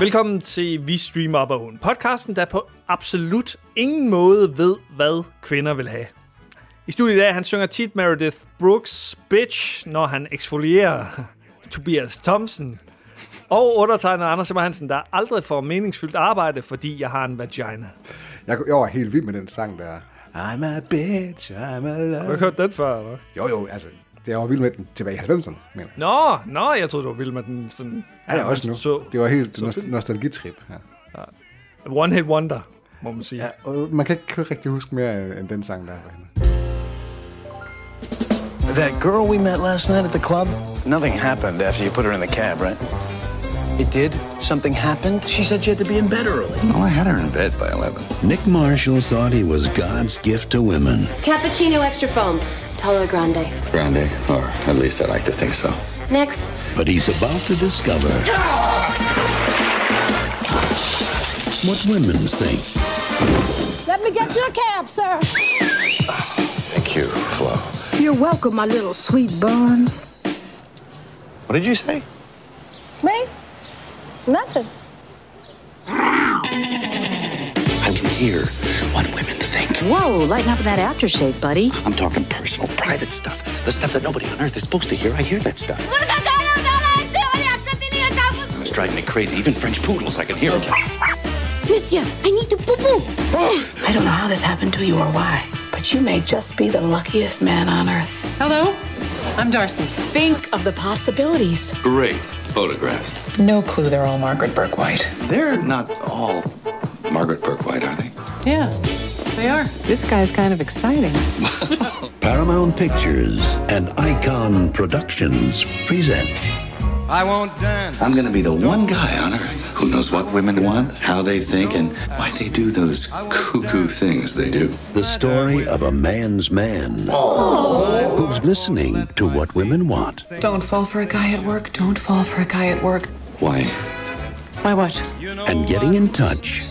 Velkommen til Vi Streamer Op og podcasten, der på absolut ingen måde ved, hvad kvinder vil have. I studiet i dag, han synger tit Meredith Brooks Bitch, når han eksfolierer Tobias Thompson. Og undertegner Anders Simmer Hansen, der aldrig får meningsfyldt arbejde, fordi jeg har en vagina. Jeg, jeg var helt vild med den sang der. I'm a bitch, I'm a love. Har du hørt den før, eller? Jo, jo, altså, det var vild med den tilbage i 90'erne, mener jeg. Nå, nå, jeg troede, du var vild med den sådan... Ja, ja, også nu. Så, det var helt så nost- nostalgitrip. Ja. One hit wonder, må man sige. ja, og man kan ikke rigtig huske mere end- end den sang der. for hende. That girl we met last night at the club, nothing happened after you put her in the cab, right? It did? Something happened? She said she had to be in bed early. Well, I had her in bed by 11. Nick Marshall thought he was God's gift to women. Cappuccino extra foam. Tolo grande. Grande, or at least I like to think so. Next. But he's about to discover what women think. Let me get you a cab, sir. Thank you, Flo. You're welcome, my little sweet buns. What did you say? Me? Nothing. I can hear what women think. Whoa, lighten up in that aftershave, buddy. I'm talking personal, private stuff. The stuff that nobody on earth is supposed to hear. I hear that stuff. It's driving me crazy. Even French poodles, I can hear them. Monsieur, I need to poo poo. Oh. I don't know how this happened to you or why, but you may just be the luckiest man on earth. Hello, I'm Darcy. Think of the possibilities. Great photographs. No clue they're all Margaret Burke White. They're not all Margaret Burke White, are they? Yeah, they are. This guy's kind of exciting. Paramount Pictures and Icon Productions present I won't dance. I'm gonna be the one guy on earth who knows what women want, how they think, and why they do those cuckoo things they do. the story of a man's man who's listening to what women want. Don't fall for a guy at work. Don't fall for a guy at work. Why? Why what? and getting in touch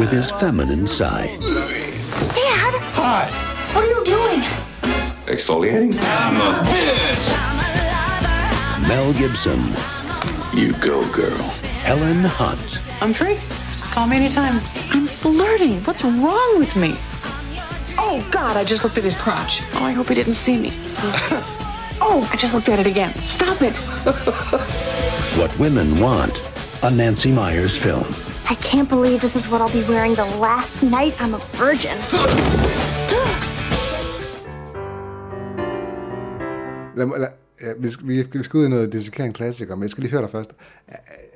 with his feminine side. Dad! Hi! What are you doing? Exfoliating? I'm a bitch! Mel Gibson, You go, girl. Helen Hunt, I'm free. Just call me anytime. I'm flirting. What's wrong with me? Oh, God, I just looked at his crotch. Oh, I hope he didn't see me. oh, I just looked at it again. Stop it. What Women Want, a Nancy Myers film. I can't believe this is what I'll be wearing the last night I'm a virgin. Lad, lad, ja, vi, skal, vi skal ud i noget dissekere en klassiker, men jeg skal lige høre dig først. Øh,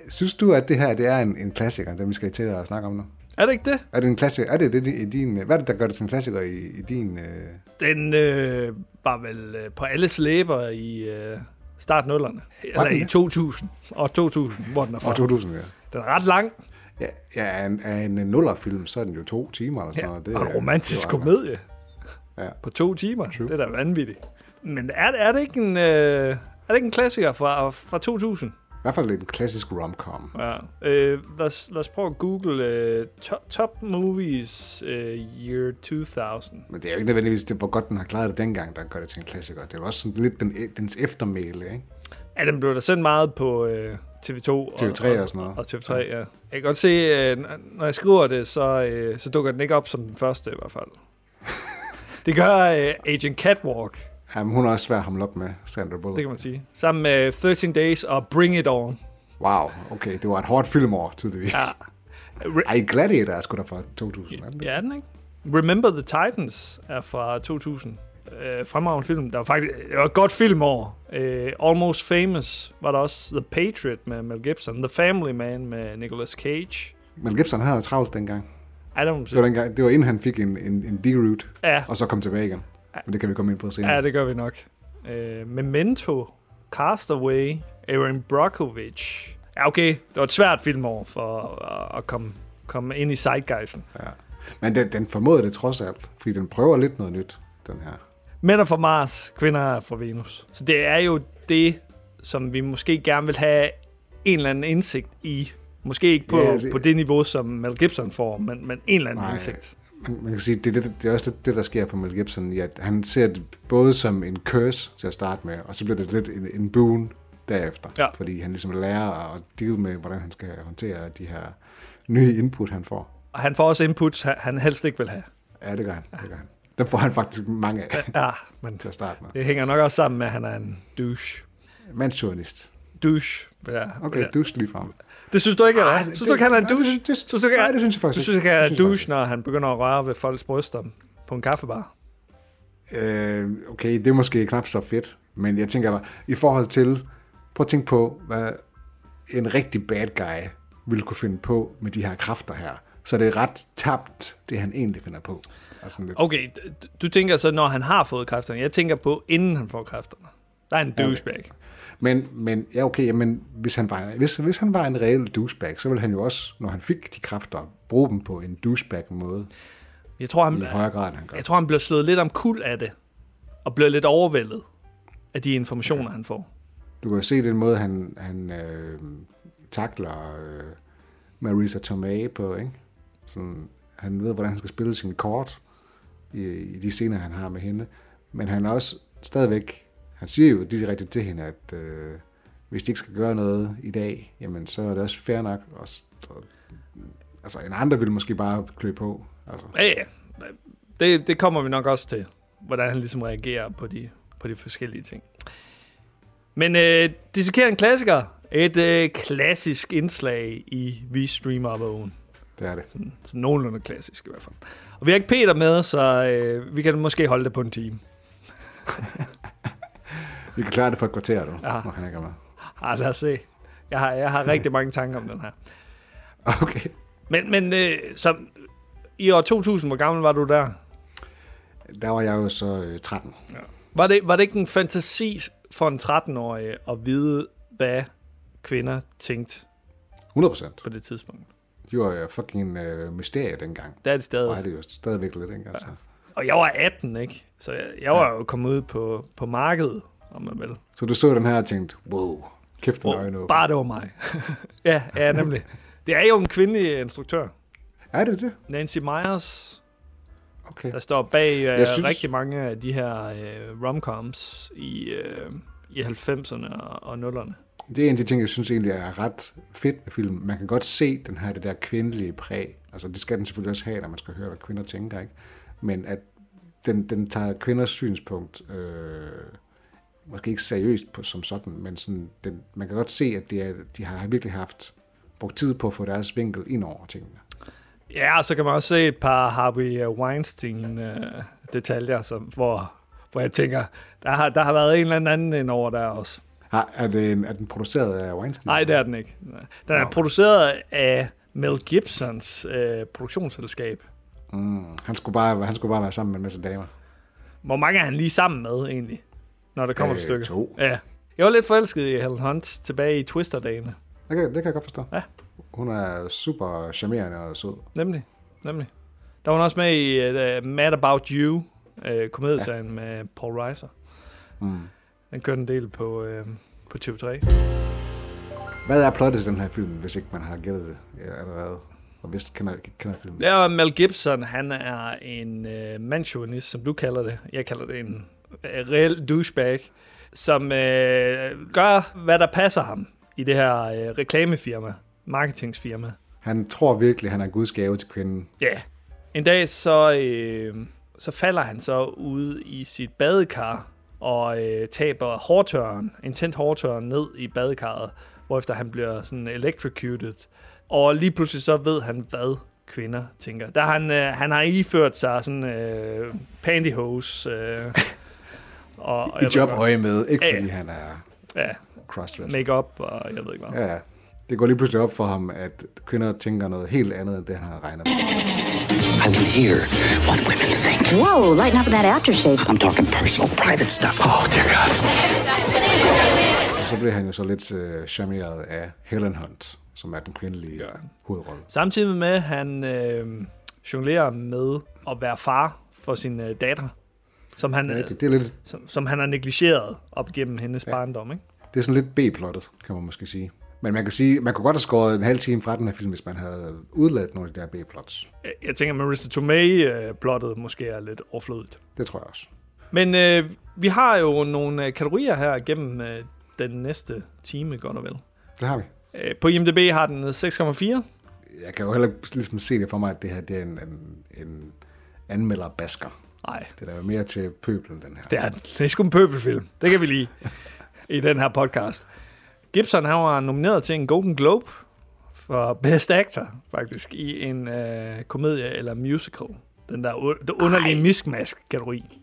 Synes du, at det her det er en, en klassiker, den vi skal til at snakke om nu? Er det ikke det? Er det en klassiker? Er det, det i din, hvad er det, der gør det til en klassiker i, i din... Øh... Den øh, var vel øh, på alles læber i øh, start nullerne. Eller den i det? 2000. Og 2000, hvor den er fra. År 2000, ja. Den er ret lang. Ja, ja en, en nullerfilm, så er den jo to timer eller sådan Ja, noget. Det, og en er- romantisk det komedie Ja. på to timer. Det er da vanvittigt. Men er, er, det ikke en, øh, er det ikke en klassiker fra, fra 2000? I hvert fald en klassisk rom-com. Ja. Øh, lad, os, lad os prøve at google øh, top, top movies øh, year 2000. Men det er jo ikke nødvendigvis, det, hvor godt den har klaret det dengang, der gør det til en klassiker. Det er jo også sådan lidt den, dens eftermæle, ikke? Ja, den blev der sendt meget på øh, TV2 og, TV3 og sådan noget. Og TV3, ja. Jeg kan godt se, øh, når jeg skriver det, så, øh, så dukker den ikke op som den første i hvert fald. det gør øh, Agent Catwalk, Jamen, hun er også svær at hamle op med, Sandra Bullock. det kan man sige. Sammen med 13 Days og Bring It On. Wow, okay, det var et hårdt filmår, tydeligvis. Ja. Ja. Ej, Gladiator er sgu da fra 2000, er den det? Ja, er den ikke? Remember the Titans er fra 2000. Øh, fremragende film. Der var faktisk det var et godt filmår. Øh, Almost Famous var der også. The Patriot med Mel Gibson. The Family Man med Nicolas Cage. Mel Gibson havde travlt dengang. Ja, det man Det var, dengang, det var inden han fik en, en, en D-route, Ja. og så kom tilbage igen. Men det kan vi komme ind på senere. Ja, det gør vi nok. Øh, Memento, Castaway, Aaron Brockovich. Ja, okay. Det var et svært filmår for at, at komme, komme ind i zeitgeisten. Ja. Men den, den formåede det trods alt, fordi den prøver lidt noget nyt, den her. Mænd er fra Mars, kvinder er fra Venus. Så det er jo det, som vi måske gerne vil have en eller anden indsigt i. Måske ikke på, Ja, ja, altså- på det niveau, som Mel Gibson får, men, men en eller anden Nej. indsigt. Man, man kan sige, det, det, det er også det, det, der sker for Mel Gibson, i at han ser det både som en curse til at starte med, og så bliver det lidt en, en boon derefter. Ja. Fordi han ligesom lærer at deal med, hvordan han skal håndtere de her nye input, han får. Og han får også inputs, han- helst ikke vil have. Ja, det gør han. Det gør han. Dem får han faktisk mange af Ja, men til at starte med. det hænger nok også sammen med, at han er en douche. Mandsjournalist. Douche. Ja, Okay, ja. douche lige frem. Det synes du ikke, eller? Ej, hvad? det- Synes du ikke, han er en douche? det- det- synes du ikke, nej, det synes jeg faktisk Du synes ikke, han er en synes douche, når han begynder at røre ved folks bryster på en kaffebar? Øh, okay, det er måske knap så fedt, men jeg tænker bare, i forhold til, prøv at tænke på, hvad en rigtig bad guy ville kunne finde på med de her kræfter her. Så det er ret tabt, det han egentlig finder på. Altså sådan lidt. Okay, du tænker så, når han har fået kræfterne. Jeg tænker på, inden han får kræfterne. Der er en douchebag. Men, men ja, okay, men hvis han, var, hvis, hvis han var en reel douchebag, så ville han jo også, når han fik de kræfter, bruge dem på en douchebag-måde. Jeg tror, han, I højere grad, han gør. jeg tror, han bliver slået lidt om kul af det. Og bliver lidt overvældet af de informationer, han får. Du kan jo se den måde, han, han øh, takler øh, Marisa Tomei på, ikke? Sådan, han ved, hvordan han skal spille sin kort i, i de scener, han har med hende. Men han er også stadigvæk, han siger jo direkte til hende, at øh, hvis de ikke skal gøre noget i dag, jamen så er det også fair nok. Og, og, altså en andre vil måske bare klø på. Altså. Ja, ja. Det, det kommer vi nok også til, hvordan han ligesom reagerer på de, på de forskellige ting. Men øh, dissekerer en klassiker. Et øh, klassisk indslag i Vi Streamer Op Own. Det er det. Sådan, sådan nogenlunde klassisk i hvert fald. Og vi har ikke Peter med, så øh, vi kan måske holde det på en time. Vi kan klare det på et kvarter, du, Ja. når han ikke er med. Ah, lad os se. Jeg har, jeg har rigtig mange tanker om den her. Okay. Men, men øh, så i år 2000, hvor gammel var du der? Der var jeg jo så øh, 13. Var det, var det ikke en fantasi for en 13-årig at vide, hvad kvinder tænkte 100 procent. på det tidspunkt? De var jo fucking øh, mysterie dengang. Det er det stadig. Og er det jo stadigvæk lidt, ikke? Altså. Og jeg var 18, ikke? Så jeg, jeg var jo kommet ud på, på markedet, om man vil. Så du så den her og tænkte, wow, kæft den øjne åbne. bare det var mig. ja, ja, nemlig. Det er jo en kvindelig instruktør. Er det det? Nancy Myers, Okay. der står bag øh, Jeg synes- rigtig mange af de her øh, romcoms i, øh, i 90'erne og, og 0'erne. Det er en af de ting, jeg synes egentlig er ret fedt med filmen. Man kan godt se den her, det der kvindelige præg. Altså, det skal den selvfølgelig også have, når man skal høre, hvad kvinder tænker, ikke? Men at den, den tager kvinders synspunkt, øh, måske ikke seriøst på, som sådan, men sådan, den, man kan godt se, at det er, de har virkelig haft brugt tid på at få deres vinkel ind over tingene. Ja, og så kan man også se et par Harvey øh, Weinstein-detaljer, øh, som, hvor, hvor jeg tænker, der har, der har været en eller anden ind over der også. Har, er, det en, er den produceret af Weinstein? Nej, det er den ikke. Den er produceret af Mel Gibsons øh, produktionsselskab. Mm, han, skulle bare, han skulle bare være sammen med en masse damer. Hvor mange er han lige sammen med, egentlig, når der kommer Øh, et stykke? to. Ja. Jeg var lidt forelsket i Helen Hunt tilbage i Twister-dagene. Det kan, det kan jeg godt forstå. Ja. Hun er super charmerende og sød. Nemlig, nemlig. Der var hun også med i uh, Mad About You, uh, komedieserien ja. med Paul Reiser. Mm. Den kørte en del på, uh, på TV3. Hvad er plottet til den her film, hvis ikke man har gættet det ja, allerede? Og hvis kender, kender filmen? Er Mel Gibson, han er en uh, mandsjuvenist, som du kalder det. Jeg kalder det en uh, reel douchebag, som uh, gør, hvad der passer ham i det her uh, reklamefirma, marketingsfirma. Han tror virkelig, han er Guds gave til kvinden. Ja. Yeah. En dag så, øh, så falder han så ude i sit badekar og øh, taber hårtørren, en tændt ned i badekarret, hvorefter han bliver sådan electrocuted. Og lige pludselig så ved han, hvad kvinder tænker. Der han, øh, han har iført sig sådan øh, pantyhose. Øh, og, I jobøje med, ikke fordi ja. han er Ja, crossdresser. make-up og jeg ved ikke hvad. Ja, ja. Det går lige pludselig op for ham, at kvinder tænker noget helt andet, end det han har regnet med. I will hear what women think. Whoa, lighten up with that aftershave. I'm talking personal, private stuff. Oh, dear God. Og så bliver han jo så lidt øh, charmeret af Helen Hunt, som er den kvindelige Ja. hovedrolle. Samtidig med, at han øh, jonglerer med at være far for sin øh, datter, som han, Ja, det, det, er lidt, som, som han har negligeret op gennem hendes ja. barndom. Ikke? det er sådan lidt B-plottet, kan man måske sige. Men man kan sige, man kunne godt have skåret en halv time fra den her film, hvis man havde udladt nogle af de der B-plots. Jeg- tænker, Marissa Tomei-plottet måske er lidt overflødigt. Det tror jeg også. Men øh, vi har jo nogle øh, kategorier her gennem øh, den næste time, godt og vel. Det har vi. Øh, På IMDb har den 6,4. Jeg kan jo heller ikke ligesom se det for mig, at det her det er en, en, en anmelder basker. Nej, Det er jo mere til pøblen, den her. det er, det er sgu en pøbelfilm. Det kan vi lige i den her podcast. Gibson han var nomineret til en Golden Globe for Best Actor, faktisk, i en øh, komedie eller musical. Den der u- den underlige miskmask-kategori.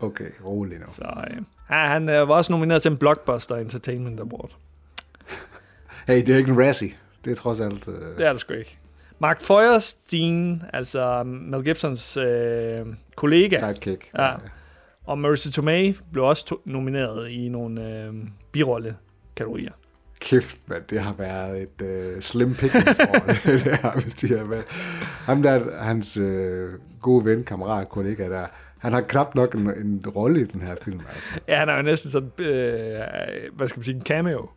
Okay, rolig nu. Så øh, ja, han øh, var også nomineret til en Blockbuster Entertainment Award. Hey, det er ikke en Razzie. Det er trods alt... Øh, Det er det sgu ikke. Mark Feuerstein, altså Mel Gibsons øh, kollega, sidekick. Ja. og Marissa Tomei blev også to- nomineret i nogle øh, birolle-kategorier. Kæft, mand, det har været et øh, slim pickings år, det der, hvis de har været. Ham der, hans øh, gode ven, kammerat, kollega der, han har knap nok en, en rolle i den her film, altså. Ja, han er jo næsten sådan, øh, hvad skal man sige, en cameo.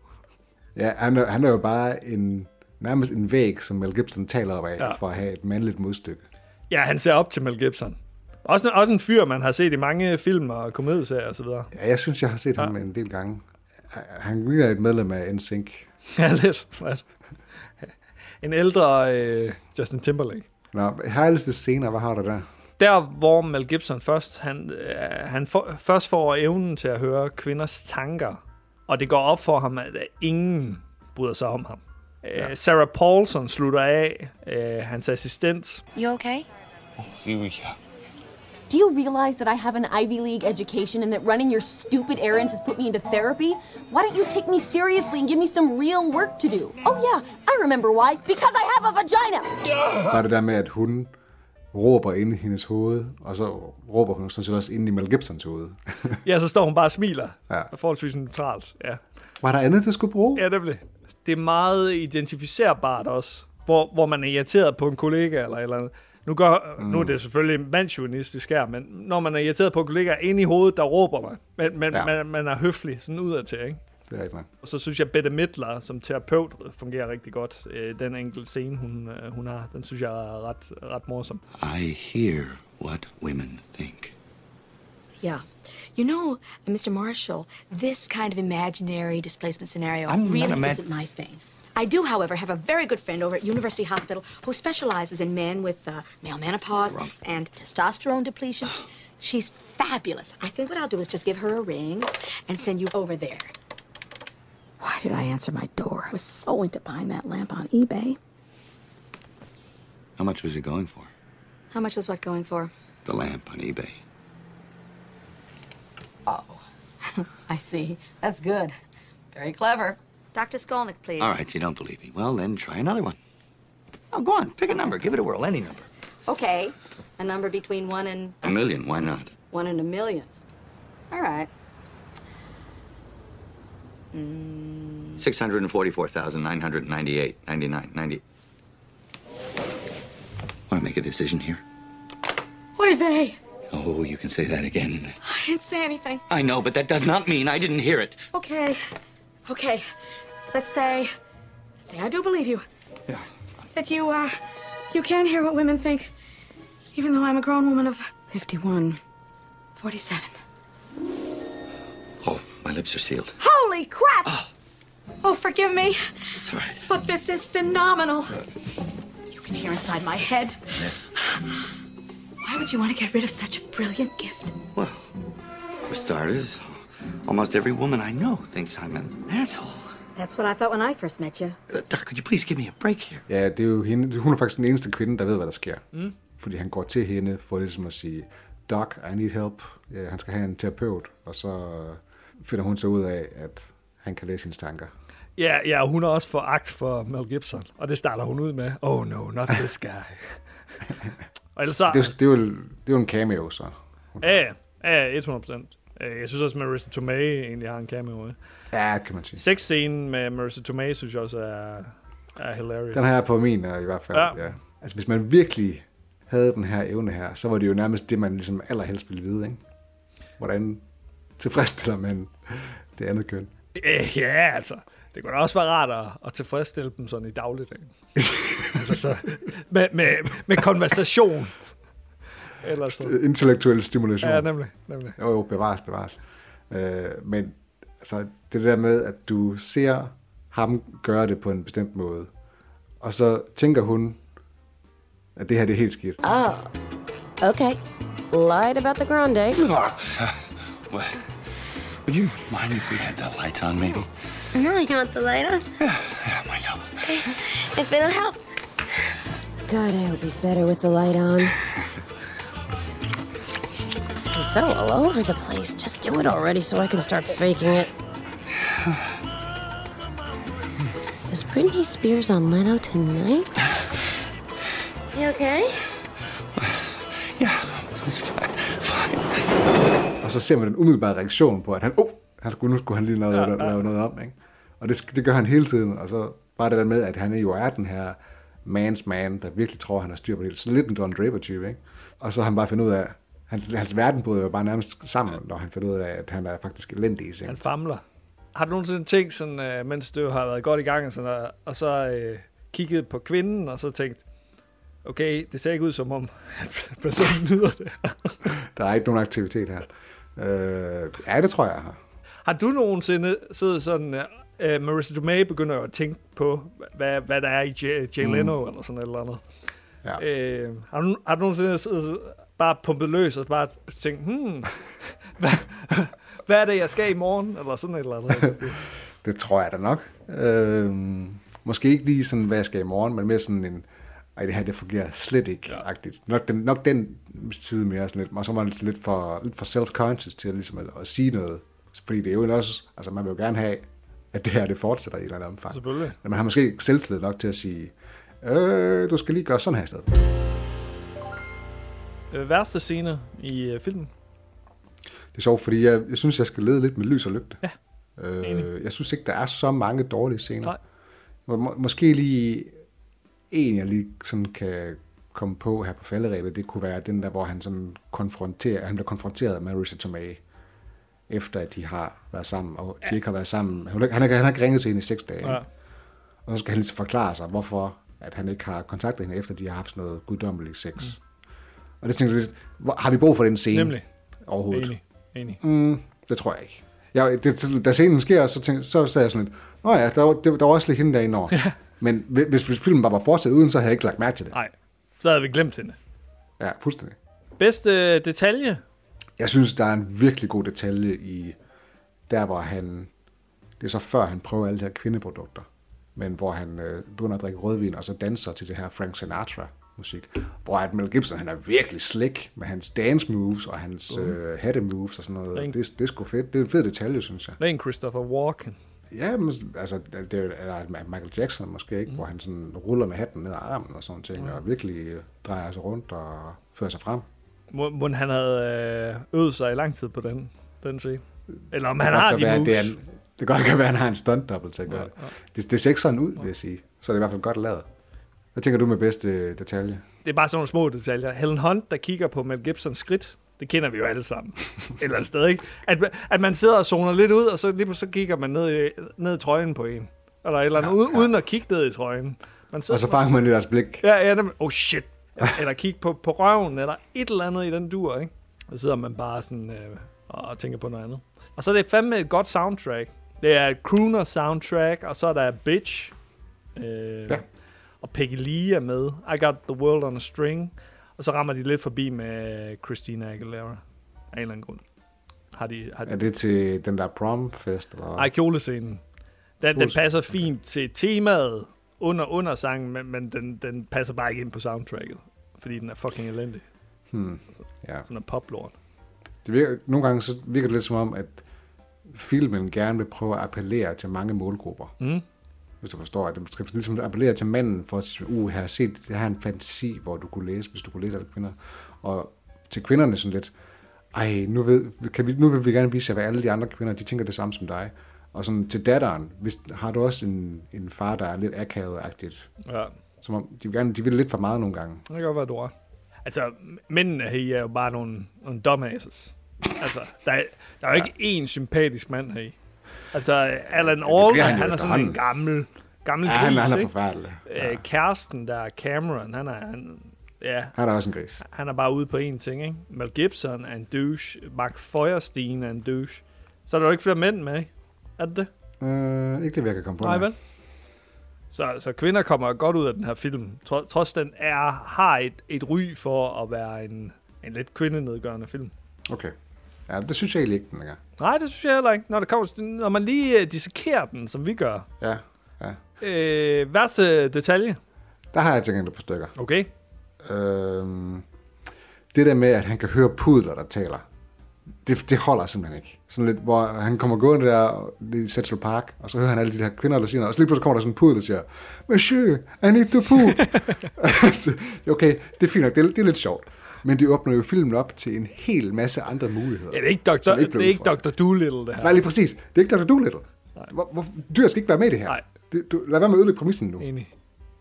Ja, han er, han er jo bare en, nærmest en væg, som Mel Gibson taler op af, Ja. for at have et mandligt modstykke. Ja, han ser op til Mel Gibson. Også, også en fyr, man har set i mange film og komedieserier og så videre. Ja, jeg synes, jeg har set ja. ham en del gange. Han ligner et medlem af NSYNC. Ja, lidt. lidt. En ældre øh, Justin Timberlake. Nå, herligste scener, hvad har du der? Der, hvor Mel Gibson først, han, øh, han for, først får evnen til at høre kvinders tanker, og det går op for ham, at ingen bryder sig om ham. Ja. Sarah Paulson slutter af, øh, hans assistent. You okay? Yeah. Do you realize that I have an Ivy League education and that running your stupid errands has put me into therapy? Why don't you take me seriously and give me some real work to do? Oh, yeah, I remember why. Because I have a vagina! Bare det der med, at hun råber ind i hendes hoved, og så råber hun sådan set også ind i Mel Gibsons hoved. Ja, så står hun bare og smiler. Ja. Og forholdsvis neutralt. Ja. Var der andet, du skulle bruge? Ja, nemlig. Det er meget identificerbart også, hvor, hvor man er irriteret på en kollega eller et eller andet. Nu, gør, mm. nu er det selvfølgelig mandsjuvenistisk her, men når man er irriteret på en kollega inde i hovedet, der råber man. Men, men Ja. man, man er høflig sådan udadtil, ikke? Det er nok. Og så synes jeg, Bette Midler som terapeut fungerer rigtig godt. Øh, Den enkelte scene, hun, øh, hun har, den synes jeg er ret, ret morsom. I hear what women think. Yeah. You know, Mr. Marshall, this kind of imaginary displacement scenario I'm really isn't my thing. I do, however, have a very good friend over at University Hospital who specializes in men with uh, male menopause and testosterone depletion. She's fabulous. I think what I'll do is just give her a ring and send you over there. Why did I answer my door? I was so into buying that lamp on eBay. How much was it going for? How much was what going for? The lamp on eBay. Oh, I see. That's good. Very clever. Dr. Skolnick, please. All right, you don't believe me. Well, then try another one. Oh, go on. Pick a number. Give it a whirl. Any number. Okay. A number between one and A million. Why not? one and a million. All right. 644,998, 99, 90. Want to make a decision here? Oy vey. Oh, you can say that again. I didn't say anything. I know, but that does not mean I didn't hear it. Okay. Okay. Let's say, let's say I do believe you. Yeah. That you, uh, you can hear what women think, even though I'm a grown woman of 51, 47. Oh, my lips are sealed. Holy crap! Oh, forgive me. It's all right. But this is phenomenal. You can hear inside my head. Why would you want to get rid of such a brilliant gift? Well, for starters, almost every woman I know thinks I'm an asshole. That's what I thought when I first met you. Uh, Doc, could you please give me a break here? Ja, det er jo hende, hun er faktisk den eneste kvinde, der ved, hvad der sker. Mm. Fordi han går til hende for ligesom at sige, Doc, I need help. Ja, han skal have en terapeut, og så øh, finder hun så ud af, at han kan læse hendes tanker. Ja, ja, og hun har også foragt for Mel Gibson, og det starter hun ud med. Oh no, not this guy. og ellers så... Det, er, det, er jo, det er jo en cameo, så. Ja, ja, ja, 100 procent. Jeg synes også, at Marissa Tomei egentlig har en cameo. i. Ja, kan man sige. Sexscenen med Marissa Tomei, synes jeg også er, er hilarious. Den her er på min øh, i hvert fald. Ja. Ja. Ja. Altså, hvis man virkelig havde den her evne her, så var det jo nærmest det, man ligesom allerhelst ville vide, ikke? Hvordan tilfredsstiller man det andet køn? Øh, ja, altså. Det kunne da også være rart at, at tilfredsstille dem sådan i dagligdagen. altså, så, med, med, med konversation. Eller så. Intellektuel stimulation. Ja, nemlig. nemlig. Jo, jo, bevares, bevares. Øh, men altså, det der med, at du ser ham gøre det på en bestemt måde, og så tænker hun, at det her det er helt skidt. Oh, okay. Lied about the grande. What? Would you mind if we had the lights on, maybe? No, you want the light on? Yeah, yeah, might help. If it'll help. God, I hope he's better with the light on. So all over the place. Just do it already so I can start faking it. Is Britney Spears on Leno tonight? You okay? It's fine. Fine. Og så ser man den umiddelbare reaktion på, at han, oh, han skulle, nu skulle han lige noget, ja, ja. lave noget om. Ikke? Og det, det gør han hele tiden. Og så bare det der med, at han jo er den her man's man, der virkelig tror, han har styr på det hele. Så lidt en Don Draper-type, ikke? Og så har han bare fundet ud af, hans, hans verden bryder jo bare nærmest sammen, når han finder ud af, at han er faktisk elendig i seng. Han famler. Har du nogensinde tænkt, sådan, øh, mens du har været godt i gang, sådan, og, og så øh, kigget på kvinden, og så tænkt, okay, det ser ikke ud som om, at personen nyder det. Der er ikke nogen aktivitet her. Øh, ja, det tror jeg, jeg har. Har du nogensinde siddet sådan, uh, Marissa Tomei begynder at tænke på, hvad, hvad der er i Jay, Jay Mm. Leno, eller sådan et eller andet. Ja. Øh, har, du, har du nogensinde siddet, bare pumpet løs og bare tænkt, hmm, hvad, hvad er det, jeg skal i morgen, eller sådan et eller andet? Det tror jeg da nok. Øh, måske ikke lige sådan, hvad jeg skal i morgen, men mere sådan en, ej, det her, det fungerer slet ikke, ja. agtigt. Nok den, nok den side mere sådan lidt, og så er man lidt for, lidt for self-conscious til ligesom at, at, sige noget. Fordi det er jo også, altså man vil jo gerne have, at det her, det fortsætter i et eller andet omfang. Selvfølgelig. Men man har måske ikke selvtillid nok til at sige, øh, du skal lige gøre sådan her i stedet. Øh, værste scene i øh, filmen? Det er sjovt, fordi jeg, jeg synes, jeg skal lede lidt med lys og lygte. Ja, øh, jeg synes ikke, der er så mange dårlige scener. Nej. Må, må- måske lige en, jeg lige sådan kan komme på her på falderæbet, det kunne være den der, hvor han, sådan konfronterer, han bliver konfronteret med Marissa Tomei, efter at de har været sammen, og de ikke har været sammen. Han, har- han, har, han har ikke ringet til hende i seks dage. Ja. Og så skal han lige forklare sig, hvorfor at han ikke har kontaktet hende, efter de har haft sådan noget guddommeligt sex. Mm. Og det tænker jeg har vi brug for den scene? Nemlig. Overhovedet. Enig. Enig. Mm, det tror jeg ikke. Jeg, det, da scenen sker, så, tænkte, så sagde jeg sådan lidt, Nå ja, der, var- det, der var også lidt hende derinde over. Ja. Men hvi- hvis, hvis filmen bare var fortsat uden, så havde jeg ikke lagt mærke til det. Nej, så havde vi glemt hende. Ja, fuldstændig. Bedste detalje? Jeg synes, der er en virkelig god detalje i, der hvor han, det er så før han prøver alle de her kvindeprodukter, men hvor han øh, begynder at drikke rødvin, og så danser til det her Frank Sinatra musik, hvor at Mel Gibson, han er virkelig slick med hans dance moves og hans Mhm. øh, hatte moves og sådan noget. Ren- Det, det er sgu fedt. Det er en fed detalje, synes jeg. Ren Christopher Walken. Ja, men, altså, det er eller Michael Jackson måske ikke, mm. hvor han sådan ruller med hatten ned ad armen og sådan ting, Mm. og virkelig øh, drejer sig rundt og fører sig frem. Må, må han havde øh, øvet sig i lang tid på den, den scene? Eller om Det han har de være, moves. Det, er, det kan godt være, at han har en stunt double til at gøre Ja, det. ja. det. Det ser ikke sådan ud, vil jeg sige. Så er det i hvert fald godt lavet. Hvad tænker du med bedste detalje? Det er bare sådan nogle små detaljer. Helen Hunt, der kigger på Mel Gibsons skridt, det kender vi jo alle sammen. Et eller andet sted, ikke? At, at man sidder og zoner lidt ud, og så lige pludselig så kigger man ned i, ned i trøjen på en. Eller et eller andet, ja, ja. uden at kigge ned i trøjen. Man sidder Og så fanger man lidt deres blik. Ja, ja, nemlig. oh shit. Eller kigge på, på røven, eller et eller andet i den dur, ikke? Så sidder man bare sådan øh, og tænker på noget andet. Og så er det fandme et godt soundtrack. Det er et crooner soundtrack, og så er der Bitch. Øh, ja. Og Peggy Lee er med. I Got The World On A String. Og så rammer de lidt forbi med Christina Aguilera. Af en eller anden grund. Har de, har de... Er det til den der promfest? Eller? Ej, kjolescenen. Den, den passer fint til temaet under, under sangen, men, men den, den passer bare ikke ind på soundtracket. Fordi den er fucking elendig. Hmm. Ja. Sådan en poplort. Det virker, nogle gange så virker det lidt som om, at filmen gerne vil prøve at appellere til mange målgrupper. Mm. Hvis du forstår, at det ligesom appellere til manden for at sige, uh, her, se, det her er en fantasi, hvor du kunne læse, hvis du kunne læse alle kvinder. Og til kvinderne sådan lidt, ej, nu, ved, kan vi, nu vil vi gerne vise jer, hvad alle de andre kvinder, de tænker det samme som dig. Og sådan til datteren, hvis, har du også en, en far, der er lidt akavet-agtigt. Ja. Som om, de vil, gerne, de vil lidt for meget nogle gange. Det kan godt være, du har. Altså, mændene her er jo bare nogle, nogle dumbasses. Altså, der er, der er jo ikke én sympatisk mand her i. Altså, Alan Alda, han han er sådan en gammel, gammel Ja, han- gris, han er ikke? forfærdelig. Øh, kæresten der, Cameron, han er, han, ja, Han er også en gris. han er bare ude på én ting, ikke? Mel Gibson er en douche, Mark Feuerstein er en douche. Så er der jo ikke flere mænd med, ikke? Er det det? Øh, ikke det, jeg kan komme på. Nej, vel? Så, så kvinder kommer godt ud af den her film, trods, trods den er, har et, et ry for at være en, en lidt kvindenedgørende film. Okay. Ja, det synes jeg egentlig ikke, den er. Nej, det synes jeg heller ikke. Når, det kommer, når man lige uh, dissekerer den, som vi gør. Ja, ja. Øh, værste detalje? Der har jeg tænkt par stykker. Okay. Øhm, det der med, at han kan høre pudler, der taler, det, det holder simpelthen ikke. Sådan lidt, hvor han kommer gående der i Central Park, og så hører han alle de her kvinder, der siger, og så lige pludselig kommer der sådan en pudel, der siger, Monsieur, I need to. Altså, okay, det er fint nok, det er, det er lidt sjovt. Men det åbner jo filmen op til en hel masse andre muligheder. Ja, det er ikke Dr. som det er ikke. Dr. Doolittle, det her. Nej, lige præcis. Det er ikke Dr. Doolittle. Hvor, hvor, dyr skal ikke være med i det her. Nej. Det, du, lad være med at ødelægge præmissen nu. Enig.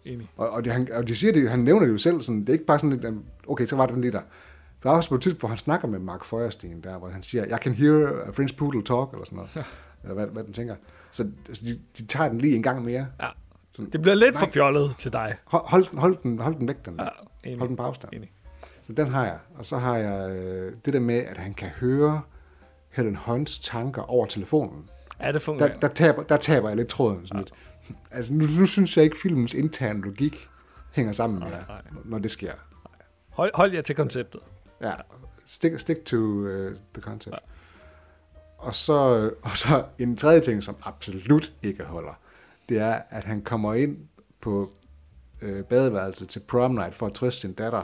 Enig. Og, og, det, han, og de siger det, han nævner det jo selv, sådan, det er ikke bare sådan lidt, okay, så var den lige der. Der er også på et tidspunkt, hvor han snakker med Mark Feuerstein, der, hvor han siger, jeg can hear a French poodle talk, eller sådan noget. eller hvad, hvad den tænker. Så altså, de, de tager den lige en gang mere. Ja. Sådan, Det bliver lidt for nej, fjollet til dig. Hold, hold, den- hold, den, hold den væk, den der. Ja, enig. hold den på afstand. Enig. Så den har jeg. Og så har jeg øh, det der med, at han kan høre Helen Hunts tanker over telefonen. Ja, det fungerer. Der, der, taber, der taber jeg lidt tråden. Sådan lidt. Altså, nu, nu synes jeg ikke, filmens interne logik hænger sammen med, når det sker. Hold, hold jer til konceptet. Ja, stick, stick to uh, the concept. Og så, og så en tredje ting, som absolut ikke holder, det er, at han kommer ind på øh, badeværelset til prom night for at trøste sin datter,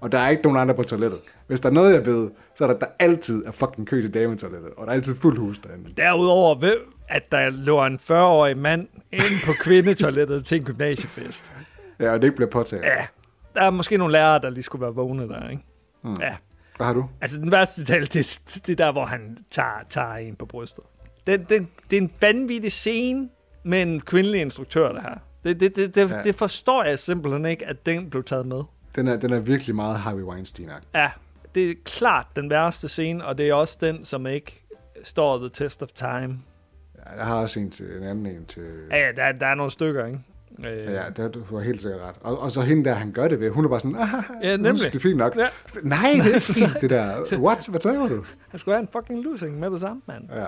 og der er ikke nogen andre på toilettet. Hvis der er noget, jeg ved, så er der, der altid er fucking kø til dametoilettet, og der er altid fuld hus derinde. Derudover ved, at der lå en 40-årig mand ind på kvindetoilettet til en gymnasiefest. Ja, og det ikke bliver påtaget. Ja, der er måske nogle lærere, der lige skulle være vågne der, ikke? Hmm. Ja. Hvad har du? Altså, den værste detalje, det, det er der, hvor han tager, tager en på brystet. Det, det, det er en vanvittig scene med en kvindelig instruktør, det her. Det, det, det, det, ja. det forstår jeg simpelthen ikke, at den blev taget med. Den er, den er virkelig meget Harvey weinstein -agtig. Ja, det er klart den værste scene, og det er også den, som ikke står the test of time. Jeg har også en, til, en anden en til... Ja, ja der, der er nogle stykker, ikke? Øh, Ja, det du har helt sikkert ret. Og, og så hende der, han gør det ved, hun er bare sådan, ah, Ja, nemlig. synes, det er fint nok. Ja. Nej, det er ikke fint, det der. What? Hvad laver du? Han skulle have en fucking losing med det samme, mand. Ja.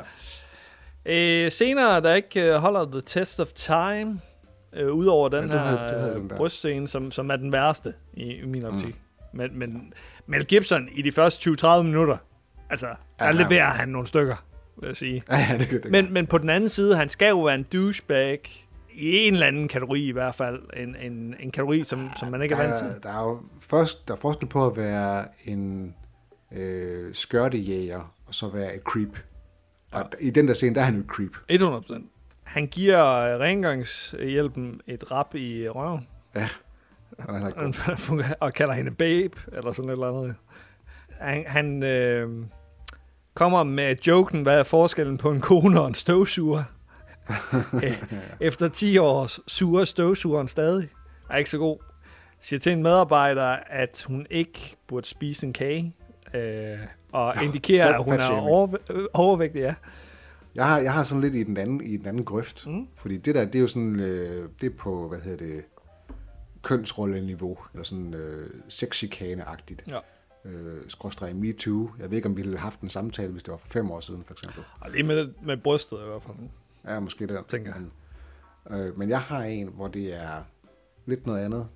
Øh, senere, der ikke øh, holder The Test of Time, øh, udover den Ja, du her havde- du havde øh, den der. brystscene, som, som er den værste i, i min optik. Mm. Men, men Mel Gibson i de første 20-30 minutter, altså, der Ja, leverer han- han nogle stykker, vil jeg sige. Ja, ja, det, det, Men, men på den anden side, han skal jo være en douchebag, i en eller anden kategori i hvert fald, en, en, en kategori, som, som man ikke er der, vant til. er, der er jo først, der er forskel på at være en øh, skørtejæger, og så være et creep. Og i den der scene, der er han jo et creep. 100%. Han giver øh, rengøringshjælpen et rap i røven. Ja, han er god. og kalder hende babe, eller sådan et eller andet. Han, han øh, kommer med joken, hvad er forskellen på en kone og en støvsuger? Øh, Efter 10 år suger støvsugeren stadig. Er ikke så god. Siger til en medarbejder, at hun ikke burde spise en kage. Øh, og indikerer, at hun er øh, overvægtig, ja. Jeg har, jeg har sådan lidt i den anden, i den anden grøft. Mm. Fordi det der, det er jo sådan, øh, det er på, hvad hedder det, kønsrolleniveau, eller sådan øh, sexchikane-agtigt. Ja. Øh, skråstreg MeToo. Jeg ved ikke, om vi ville have haft en samtale, hvis det var for fem år siden, for eksempel. Og lige med, med brystet i hvert fald. Ja, måske der. Tænker jeg. Men, øh, men jeg har en, hvor det er lidt noget andet.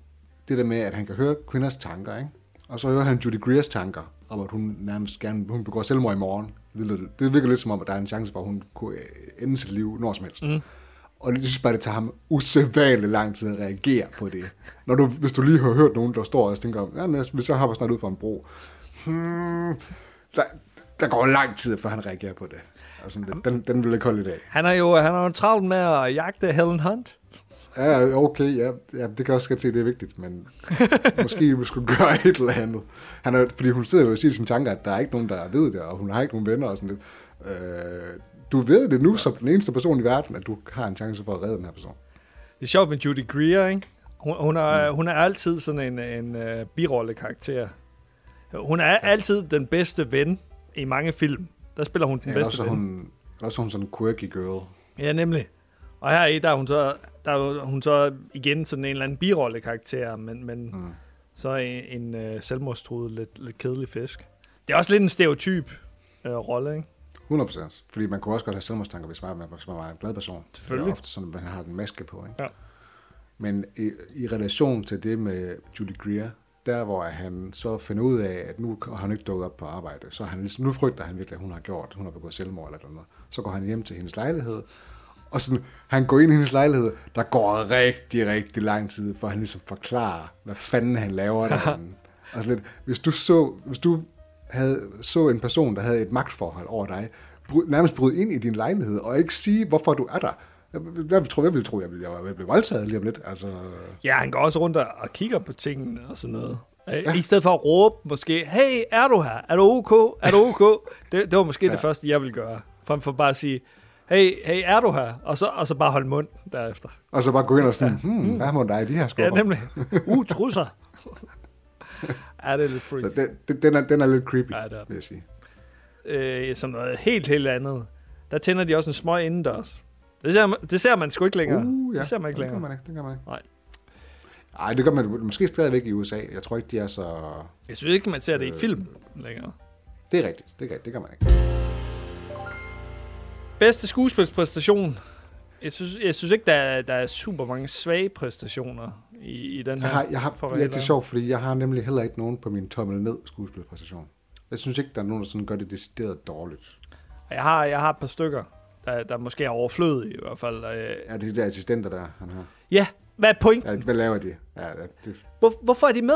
Det der med, at han kan høre kvinders tanker, ikke? Og så hører han Judy Greers tanker, om at hun nærmest gerne hun begår selvmord i morgen. Det, lyder- det virker lidt som om, at der er en chance for, at hun kunne øh, ende sit liv når som helst. Mm. Og jeg synes bare, det tager ham usædvanligt lang tid at reagere på det. Når du, hvis du lige har hørt nogen, der står og tænker, ja, hvis jeg hopper snart ud for en bro, hmm, der, der går lang tid, før han reagerer på det. Altså, den, den vil ikke holde i dag. Han er jo, han er jo travlt med at jagte Helen Hunt. Ja, okay, ja, ja det kan også godt se, det er vigtigt, men måske vi skulle gøre et eller andet. Han er, fordi hun sidder jo og siger i sine tanker, at der er ikke nogen, der ved det, og hun har ikke nogen venner og sådan lidt. Øh, du ved det nu som den eneste person i verden, at du har en chance for at redde den her person. Det er sjovt med Judy Greer, ikke? Hun, hun, er, mm. hun er altid sådan en, en uh, birolle-karakter. Hun er altid den bedste ven i mange film. Der spiller hun den Ja, bedste også ven. hun, også hun sådan en quirky girl. Ja, nemlig. Og her i, der er hun så, der er hun så igen sådan en eller anden birolle-karakter, men, men mm. så en, en uh, selvmordstruet, lidt, lidt kedelig fisk. Det er også lidt en stereotyp uh, rolle, ikke? 100%. Fordi man kunne også godt have selvmordstanker, hvis man, hvis man var en glad person. Selvfølgelig. Det er ofte sådan, at man har den maske på. Ikke? Ja. Men i, i relation til det med Julie Greer, der hvor han så finder ud af, at nu har han ikke dukket op på arbejde, så han, nu frygter han virkelig, at hun har gjort, at hun har begået selvmord eller noget. Så går han hjem til hendes lejlighed, og sådan, han går ind i hendes lejlighed, der går rigtig, rigtig lang tid, for han ligesom forklarer, hvad fanden han laver derinde. altså lidt, hvis du så, hvis du havde, så en person, der havde et magtforhold over dig, bry- nærmest bryde ind i din lejlighed, og ikke sige, hvorfor du er der. Jeg, jeg, vil tro, jeg ville tro, jeg ville, jeg ville blive voldtaget lige om lidt. Altså, Ja, han går også rundt og og kigger på tingene og sådan noget. Ja. I stedet for at råbe måske, hey, er du her? Er du ok? Er du ok? det, det var måske ja. det første, jeg ville gøre. Frem for bare at sige, hey, hey, er du her? Og så, og så bare holde mund derefter. og så bare gå ind og sådan, hmm, hvad må der i de her skuffer? Ja, nemlig. Uh, trusser. er det er lidt freak. Så den, den, den, er, den er lidt creepy, Ja, det er vil jeg sige. øh, som noget helt, helt andet. Der tænder de også en smøg indendørs. Det ser, man, det ser man sgu ikke længere. Uh, ja, det ser man ikke det længere. gør man ikke, det gør man ikke. Nej. Ej, det gør man måske stadigvæk i USA. Jeg tror ikke, de er så... Jeg synes ikke, man ser det i Øh. film længere. Det er rigtigt, det, gør, det gør man ikke. Bedste skuespilspræstation. Jeg synes, jeg synes ikke, der er, der er super mange svage præstationer i, i den her. Jeg har, jeg har, ja, det er sjovt, fordi jeg har nemlig heller ikke nogen på min tommel ned skuespilpræstation. Jeg synes ikke, der er nogen, der sådan gør det decideret dårligt. Jeg har, jeg har et par stykker, der, der måske er overflødige i hvert fald. Øh, Er det de der assistenter, der han har? Ja, hvad er pointen? Ja, hvad laver de? Ja, ja, det, Hvor, hvorfor er de med?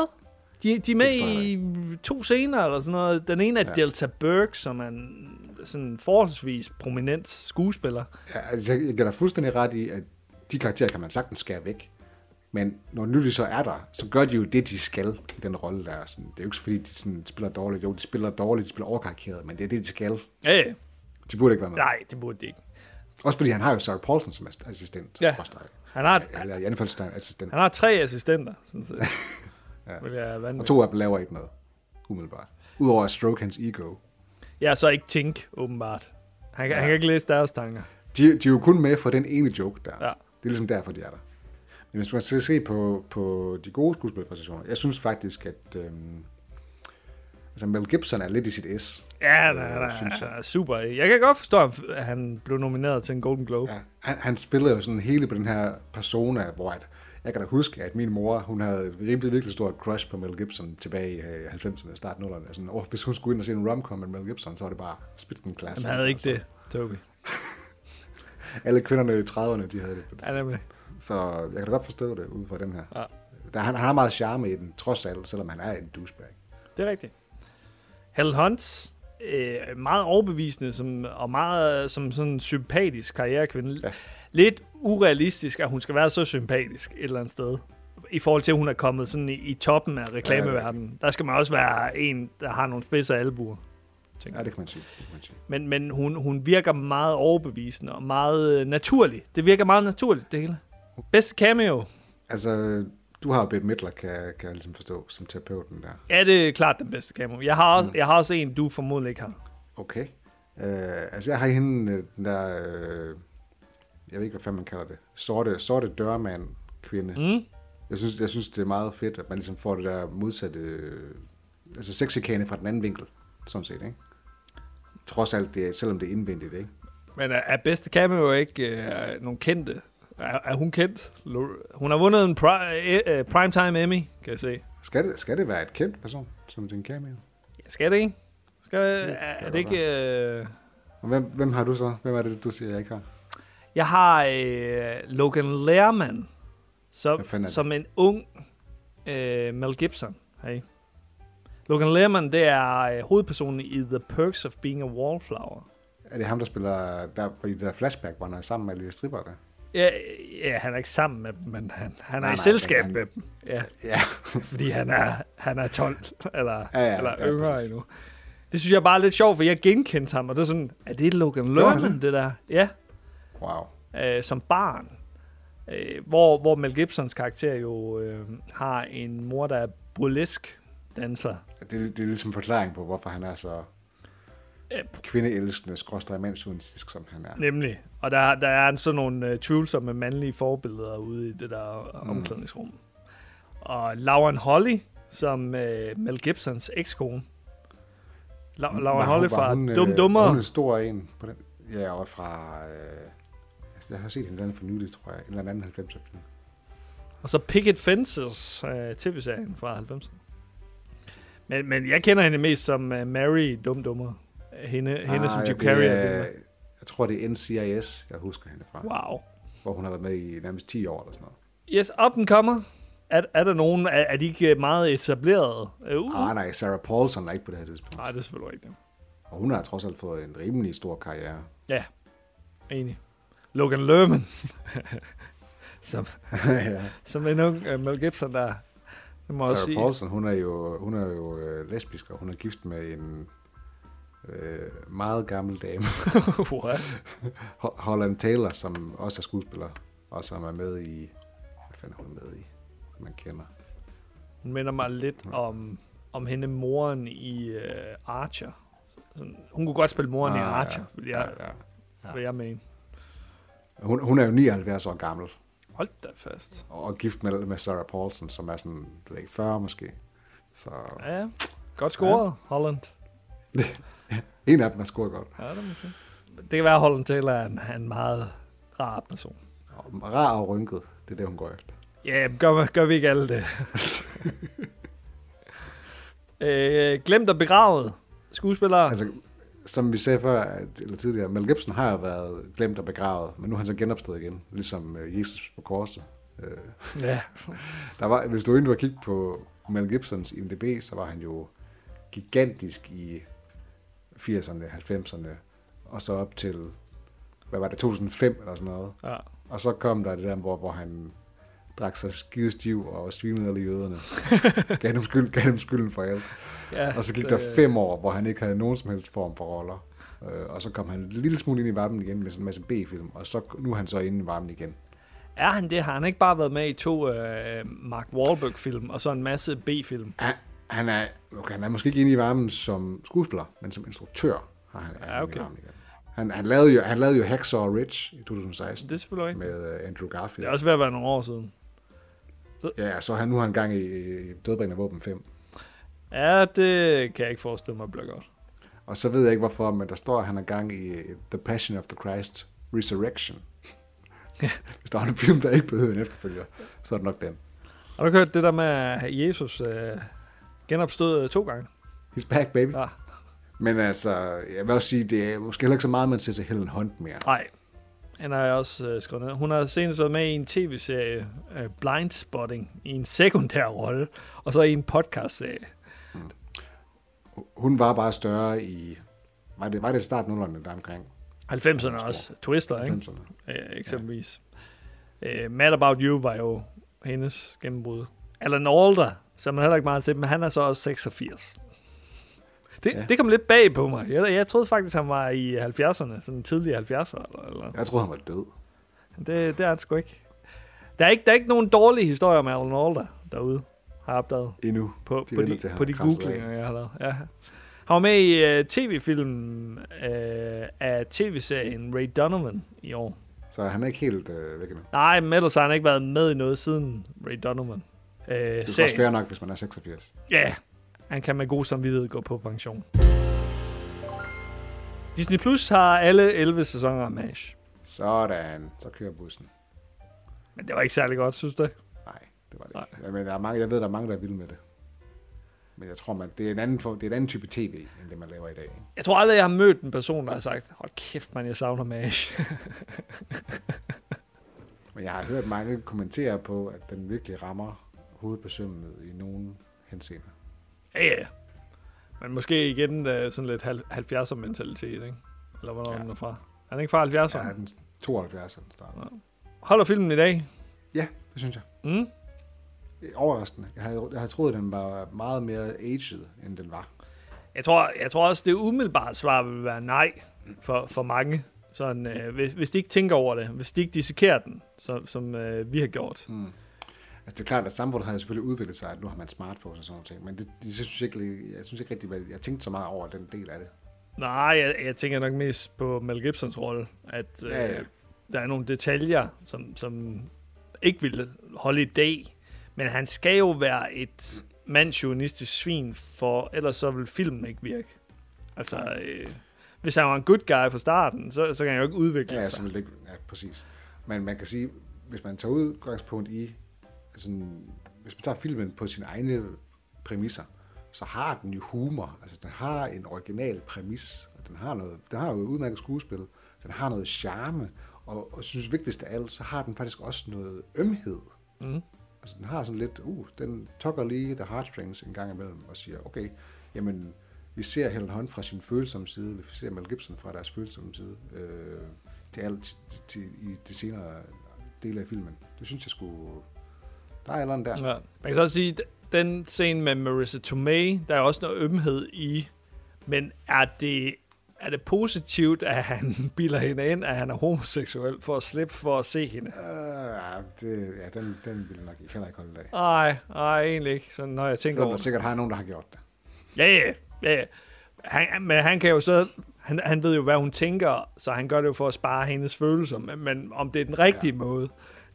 De, de er med i to scener eller sådan noget. Den ene er Ja. ja. Delta Burke, som er en sådan forholdsvis prominent skuespiller. ja, altså, jeg, giver dig fuldstændig ret i, at de karakterer kan man sagtens skære væk. Men når nu de så er der, så gør de jo det, de skal i den rolle der. Sådan, det er jo ikke fordi, de sådan, spiller dårligt. Jo, de spiller dårligt, de spiller overkarikeret, men det er det, de skal. Ja, ja. De burde ikke være med. Nej, det burde de ikke. Også fordi han har jo Sarah Paulson som ass- assistent. Ja. Også Han har, Eller i anfaldstegn assistent. han har tre assistenter, sådan set. Ja. Vil jeg Og to af dem laver ikke noget. Umiddelbart. Udover at stroke hans ego. Er så ikke tænk, åbenbart. Han, kan, ja. han kan ikke læse deres tanker. De, de er jo kun med for den ene joke der. Ja. Det er ligesom derfor, de er der. Men hvis man skal se på, på de gode skuespilpræstationer, jeg synes faktisk, at øhm, altså Mel Gibson er lidt i sit S. Ja, øh, der, der, synes jeg. er super. Jeg kan godt forstå, at han blev nomineret til en Golden Globe. Ja. Han, han spiller jo sådan hele på den her persona, hvor at, jeg kan da huske, at min mor, hun havde et virkelig, virkelig stort crush på Mel Gibson tilbage i øh, 90'erne, start 0'erne. Sådan, og hvis hun skulle ind og se en romcom med Mel Gibson, så var det bare spidsen klasse. Han havde ikke det, Toby. Alle kvinderne i 30'erne, de havde det. På det. Ja, nemlig. Så jeg kan da godt forstå det ud fra den her. Ja. Der, han, han har meget charme i den, trods alt, selvom han er en douchebag. Det er rigtigt. Helen Hunt, øh, meget overbevisende som, og meget som sådan en sympatisk karrierekvinde. Ja. Lidt urealistisk, at hun skal være så sympatisk et eller andet sted. I forhold til, at hun er kommet sådan i, i toppen af reklameverdenen. Der skal man også være en, der har nogle spidser albuer. Ja, det kan man sige. Det kan man sige. Men, men hun, hun virker meget overbevisende og meget øh, naturlig. Det virker meget naturligt, det hele. Bedste cameo. Altså, du har Bette Midler, kan, kan jeg ligesom forstå, som terapeuten der. Ja, det er klart den bedste cameo. Jeg har også, mm. jeg har også en, du formodentlig ikke har. Okay. Øh, altså, jeg har hende, øh, den der, øh, jeg ved ikke, hvad fanden man kalder det, sorte, sorte dørmand kvinde. Mm. Jeg synes, jeg synes, det er meget fedt, at man ligesom får det der modsatte, øh, altså sexikane fra den anden vinkel, sådan set, ikke? Trods alt, det, selvom det er indvendigt, ikke? Men er, bedste cameo ikke øh, nogen kendte? Er, er hun kendt? Hun har vundet en pri- øh, Primetime Emmy, kan jeg se. Skal det, skal det være et kendt person, som din cameo? Ja, skal det ikke? Skal, er, kan er godt det ikke... Øh... Hvem, hvem har du så? Hvem er det, du siger, jeg ikke har? Jeg har øh, Logan Lerman, som, er det? som en ung øh, Mel Gibson. Hey. Logan Lerman, det er øh, hovedpersonen i The Perks of Being a Wallflower. Er det ham, der spiller der, i det der flashback, hvor han er sammen med de stripper der? Ja, ja, han er ikke sammen med dem, men han, han er Nej, i nej, selskab han- med dem. Ja, Ja. fordi han er, han er 12, eller, Ja, ja, eller ja, yngre præcis. endnu. Det synes jeg bare er lidt sjovt, for jeg genkendte ham, og det er sådan, er det Logan Lerman, det? der? Ja, Wow. øh, som barn. Øh, hvor, hvor Mel Gibsons karakter jo øh, har en mor, der er burlesk danser. Det, det er ligesom forklaring på, hvorfor han er så Ja. kvindeelskende, skråstrej mandsjournalistisk, som han er. Nemlig. Og der, der er sådan nogle øh, tvivlsomme mandlige forbilleder ude i det der mm. omklædningsrum. Og Lauren Holly, som øh, Mel Gibsons ekskone. La- Lauren Var hun- Holly fra hun, øh, Dum Dummer. Hun er en stor en. På den. Ja, og fra... Øh, jeg har set hende den for nylig, tror jeg. En eller anden 90'er film. Og så Picket Fences, øh, tv-serien fra 90'erne. Men, men jeg kender hende mest som uh, Mary Dum Dummer. Hende, hende Ah, som ja, Jim Carrey. det, Jeg tror, det er NCIS, jeg husker hende fra. Wow. Hvor hun har været med i nærmest 10 år eller sådan noget. Yes, up and comer. Er, er der nogen, er, er de ikke meget etableret? Uh, Ah, nej, Sarah Paulson er ikke på det her tidspunkt. Nej, det er selvfølgelig ikke det. Og hun har trods alt fået en rimelig stor karriere. Ja, enig. Logan Lerman. som, Ja. som en ung uh, Mel Gibson, der... Det må jeg også Sarah sige. Paulson, hun er jo, hun er jo øh, lesbisk, og hun er gift med en øh, meget gammel dame. What? Ho- Holland Taylor, som også er skuespiller, og som er med i... Hvad fanden er hun med i? Man kender. Hun minder mig lidt om, om hende moren i uh, Archer. Sådan, hun kunne godt spille moren Ah, i ja. Archer, vil jeg, Ja, ja, ja. vil jeg mene. Hun, hun er jo 79 år gammel, Hold da fast. og og gift med, med Sarah Paulson, som er sådan, du ved ikke, 40 måske. Så Ja, godt scoret, ja. Holland. en af dem er scoret godt. Ja, det, må man sige. det kan være, at Holland Taylor er en, en meget rar person. Og rar og rynket, det er det, hun går efter. Ja, gør, gør vi ikke alle det. øh, glemt og begravet skuespillere. Altså, som vi sagde før, eller tidligere, Mel Gibson har jo været glemt og begravet, men nu er han så genopstået igen, ligesom øh, Jesus på korset. Øh, Ja. Der var, hvis du endnu har kigget på Mel Gibsons IMDb, så var han jo gigantisk i 80'erne, 90'erne, og så op til, hvad var det, 2005 eller sådan noget. Ja. Og så kom der det der, hvor, hvor han drak sig skidestiv og svimede alle jøderne. gav, dem skyld, gav dem skylden for alt. Ja, og så gik det- der fem år, hvor han ikke havde nogen som helst form for roller. Øh, og så kom han en lille smule ind i varmen igen med sådan en masse B-film, og så, nu er han så inde i varmen igen. Er han det? Har han ikke bare været med i to øh, Mark Wahlberg-film, og så en masse B-film? Han, han, er, okay, han er måske ikke inde i varmen som skuespiller, men som instruktør har han Ja, okay. i varmen igen. Han, han, lavede jo, han lavede jo Hacksaw Ridge i 2016 Det er selvfølgelig ikke. med uh, Andrew Garfield. Det er også ved at være nogle år siden. Ja, så han, nu har han gang i, i Dødbringende Våben 5. Ja, det kan jeg ikke forestille mig bliver godt. Og så ved jeg ikke hvorfor, men der står, at han er gang i The Passion of the Christ Resurrection. Hvis der var en film, der ikke behøver en efterfølger, så er det nok den. Har du hørt det der med, Jesus øh, genopstod øh, to gange? He's back, baby. Ja. Men altså, jeg vil også sige, det er måske heller ikke så meget, man ser til Helen Hunt mere. Nej, den har jeg også øh, skrevet ned. Hun har senest været med i en tv-serie, øh, Blindspotting, i en sekundær rolle, og så i en podcast-serie. Hun var bare større i... Var det, var det start nullerne der omkring? 90'erne også. Twister, ikke? 90'erne. Øh, eksempelvis. Ja. Øh, Mad About You var jo hendes gennembrud. Alan Alda, som man heller ikke meget til, men han er så også 86. Det, ja. Det kom lidt bag på mig. Jeg, jeg troede faktisk, han var i 70'erne, sådan tidlige 70'ere. Eller, eller. Jeg troede, han var død. Det, det er han sgu ikke. Der er ikke, der er ikke nogen dårlige historier med Alan Alda derude, har jeg opdaget. Endnu. På, De på, de, til, på de kradset af. googlinger, jeg har lavet. Ja. Han var med i uh, tv-filmen uh, af tv-serien Ray Donovan i år. Så han er ikke helt øh, væk endnu. Nej, men ellers har han ikke været med i noget siden Ray Donovan. Uh, Det er også fair nok, hvis man er 86. Ja, han kan med god samvittighed gå på pension. Disney Plus har alle 11 sæsoner af MASH. Sådan, så kører bussen. Men det var ikke særlig godt, synes du? det? Nej, det var det ikke. Jeg, men der er mange, jeg ved, der er mange, der er vilde med det. Men jeg tror, man, det, er en anden, det er en anden type tv, end det, man laver i dag. Jeg tror aldrig, jeg har mødt en person, der har sagt, hold kæft, man, jeg savner MASH. Men jeg har hørt mange kommentere på, at den virkelig rammer hovedet på sømmet i nogen henseender. ja, ja. Men måske igen uh, sådan lidt hal- 70'er mentalitet, ikke? Eller hvornår ja. den er fra. Er den ikke fra 70'erne? Ja, den 72 er den starter. Ja. Holder filmen i dag? ja, det synes jeg. Mm. Overraskende. Jeg havde, jeg havde troet, at den var meget mere aged, end den var. Jeg tror, jeg tror også, det umiddelbare svar vil være nej for, for mange. Sådan, øh, hvis, hvis de ikke tænker over det, hvis de ikke dissekerer den, som, som øh, vi har gjort. Mm. Altså, det er klart, at samfundet har selvfølgelig udviklet sig, at nu har man smartphones og sådan noget. Men det, det synes jeg, ikke, jeg synes ikke rigtig, at jeg tænkte så meget over den del af det. Nej, jeg, jeg tænker nok mest på Mel Gibsons rolle, at øh, Ja, ja. der er nogle detaljer, som, som ikke ville holde i dag. Men han skal jo være et mandsjuvenistisk svin, for ellers så vil filmen ikke virke. Altså, øh, hvis han var en good guy fra starten, så, så kan han jo ikke udvikle Ja, sig. så vil det ikke, ja, præcis. Men man kan sige, hvis man tager udgangspunkt i, sådan, hvis man tager filmen på sine egne præmisser, så har den jo humor. Altså, den har en original præmis, og den har, noget, den har jo et udmærket skuespil, den har noget charme, og, og synes vigtigst af alt, så har den faktisk også noget ømhed. Mm. Altså, den har sådan lidt, uh, den tugger lige the heartstrings en gang imellem, og siger, okay, jamen, vi ser Helen Hunt fra sin følsomme side, vi ser Mel Gibson fra deres følsomme side, øh, til alt, til, til, i de senere dele af filmen. Det synes jeg skulle... Der er andet der. Ja. Man kan så også sige, den scene med Marissa Tomei, der er også noget ømhed i, men er det, er det positivt, at han bilder hende ind, at han er homoseksuel, for at slippe for at se hende? Uh, det, ja, den, den vil nok ikke, heller ikke holde af. Nej, nej, egentlig ikke, sådan, når jeg tænker Selvom over der sikkert har nogen, der har gjort det. Ja, ja, ja. ja. Han, men han kan jo så... Han, han ved jo, hvad hun tænker, så han gør det jo for at spare hendes følelser. Men, men om det er den rigtige ja. måde,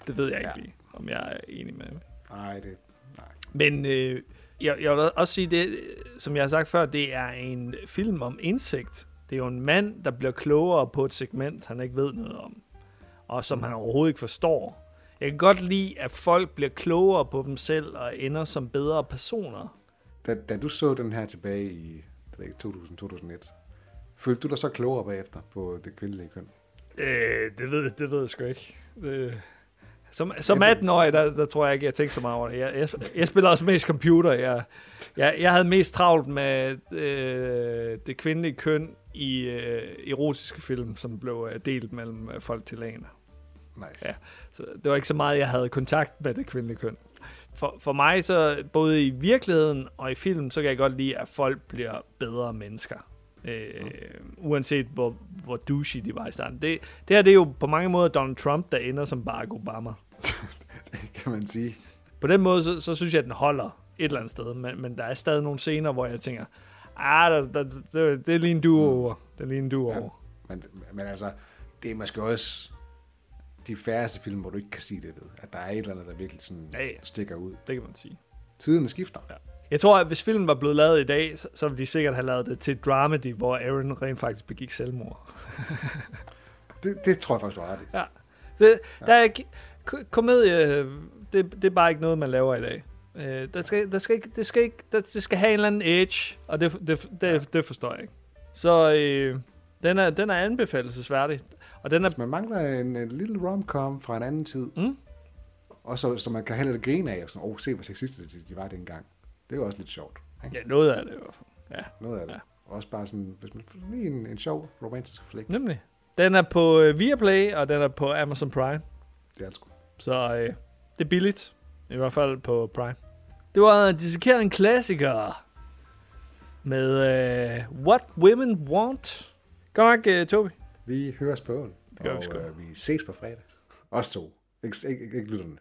det ved jeg ikke Ja. lige, om jeg er enig med. Nej, det... Nej. Men øh, jeg, jeg vil også sige det, som jeg har sagt før, det er en film om indsigt. Det er jo en mand, der bliver klogere på et segment, han ikke ved noget om. Og som han overhovedet ikke forstår. Jeg kan godt lide, at folk bliver klogere på dem selv og ender som bedre personer. Da, da du så den her tilbage i det ved jeg ikke, 2000-2001, følte du dig så klogere bagefter på det kvindelige køn? Øh, det ved, det ved jeg sgu ikke. Det, som, som 18-årig, der, der tror jeg ikke, jeg tænkte så meget over det. Jeg, jeg, jeg spiller også mest computer. Jeg, jeg, jeg havde mest travlt med øh, det kvindelige køn i øh, erotiske film, som blev øh, delt mellem øh, folk til lagene. Nice. Ja, så det var ikke så meget, jeg havde kontakt med det kvindelige køn. For, for mig, så både i virkeligheden og i film, så kan jeg godt lide, at folk bliver bedre mennesker. Øh, uanset hvor, hvor douchey de var i starten. Det, det her det er jo på mange måder Donald Trump, der ender som Barack Obama. Det kan man sige. På den måde, så, så synes jeg, at den holder et eller andet sted. Men, men der er stadig nogle scener, hvor jeg tænker, ah, der, der, der, det er lige en duo over. Det er lige en duo Ja, over. men, men altså, det er måske også de færreste film, hvor du ikke kan sige det ved. At der er et eller andet, der virkelig sådan Ja, ja. stikker ud. Det kan man sige. Tiden skifter. Ja. Jeg tror, at hvis filmen var blevet lavet i dag, så, så ville de sikkert have lavet det til et dramedy, hvor Aaron rent faktisk begik selvmord. Det, det tror jeg faktisk, du har ret i. Ja. Det, der er, komedie, det, det er bare ikke noget, man laver i dag. Øh, der skal, der skal ikke, det, skal ikke, der, det skal have en eller anden edge, og det, det, det, det forstår jeg ikke. Så øh, den, er, den er anbefalesværdig. Og den er, Hvis man mangler en, en lille rom-com fra en anden tid, Mm. og så, så man kan have lidt grin af, og sådan, oh, se hvor sexiste de, de var dengang. Det er jo også lidt sjovt. Ikke? ja, noget af det i hvert fald. Ja, Noget af det. Ja. Ja. Også bare sådan, hvis man lige en, en sjov romantisk flæk. nemlig. Den er på øh, Viaplay, og den er på Amazon Prime. Det er det sgu. Så øh, det er billigt. I hvert fald på Prime. Det var dissekeret en klassiker med øh, What Women Want. Godt nok, øh, Tobi. Vi høres på åen. gør vi og sgu. øh, vi ses på fredag. Os to. Ikke, ikke, ikke, ikke lytterne.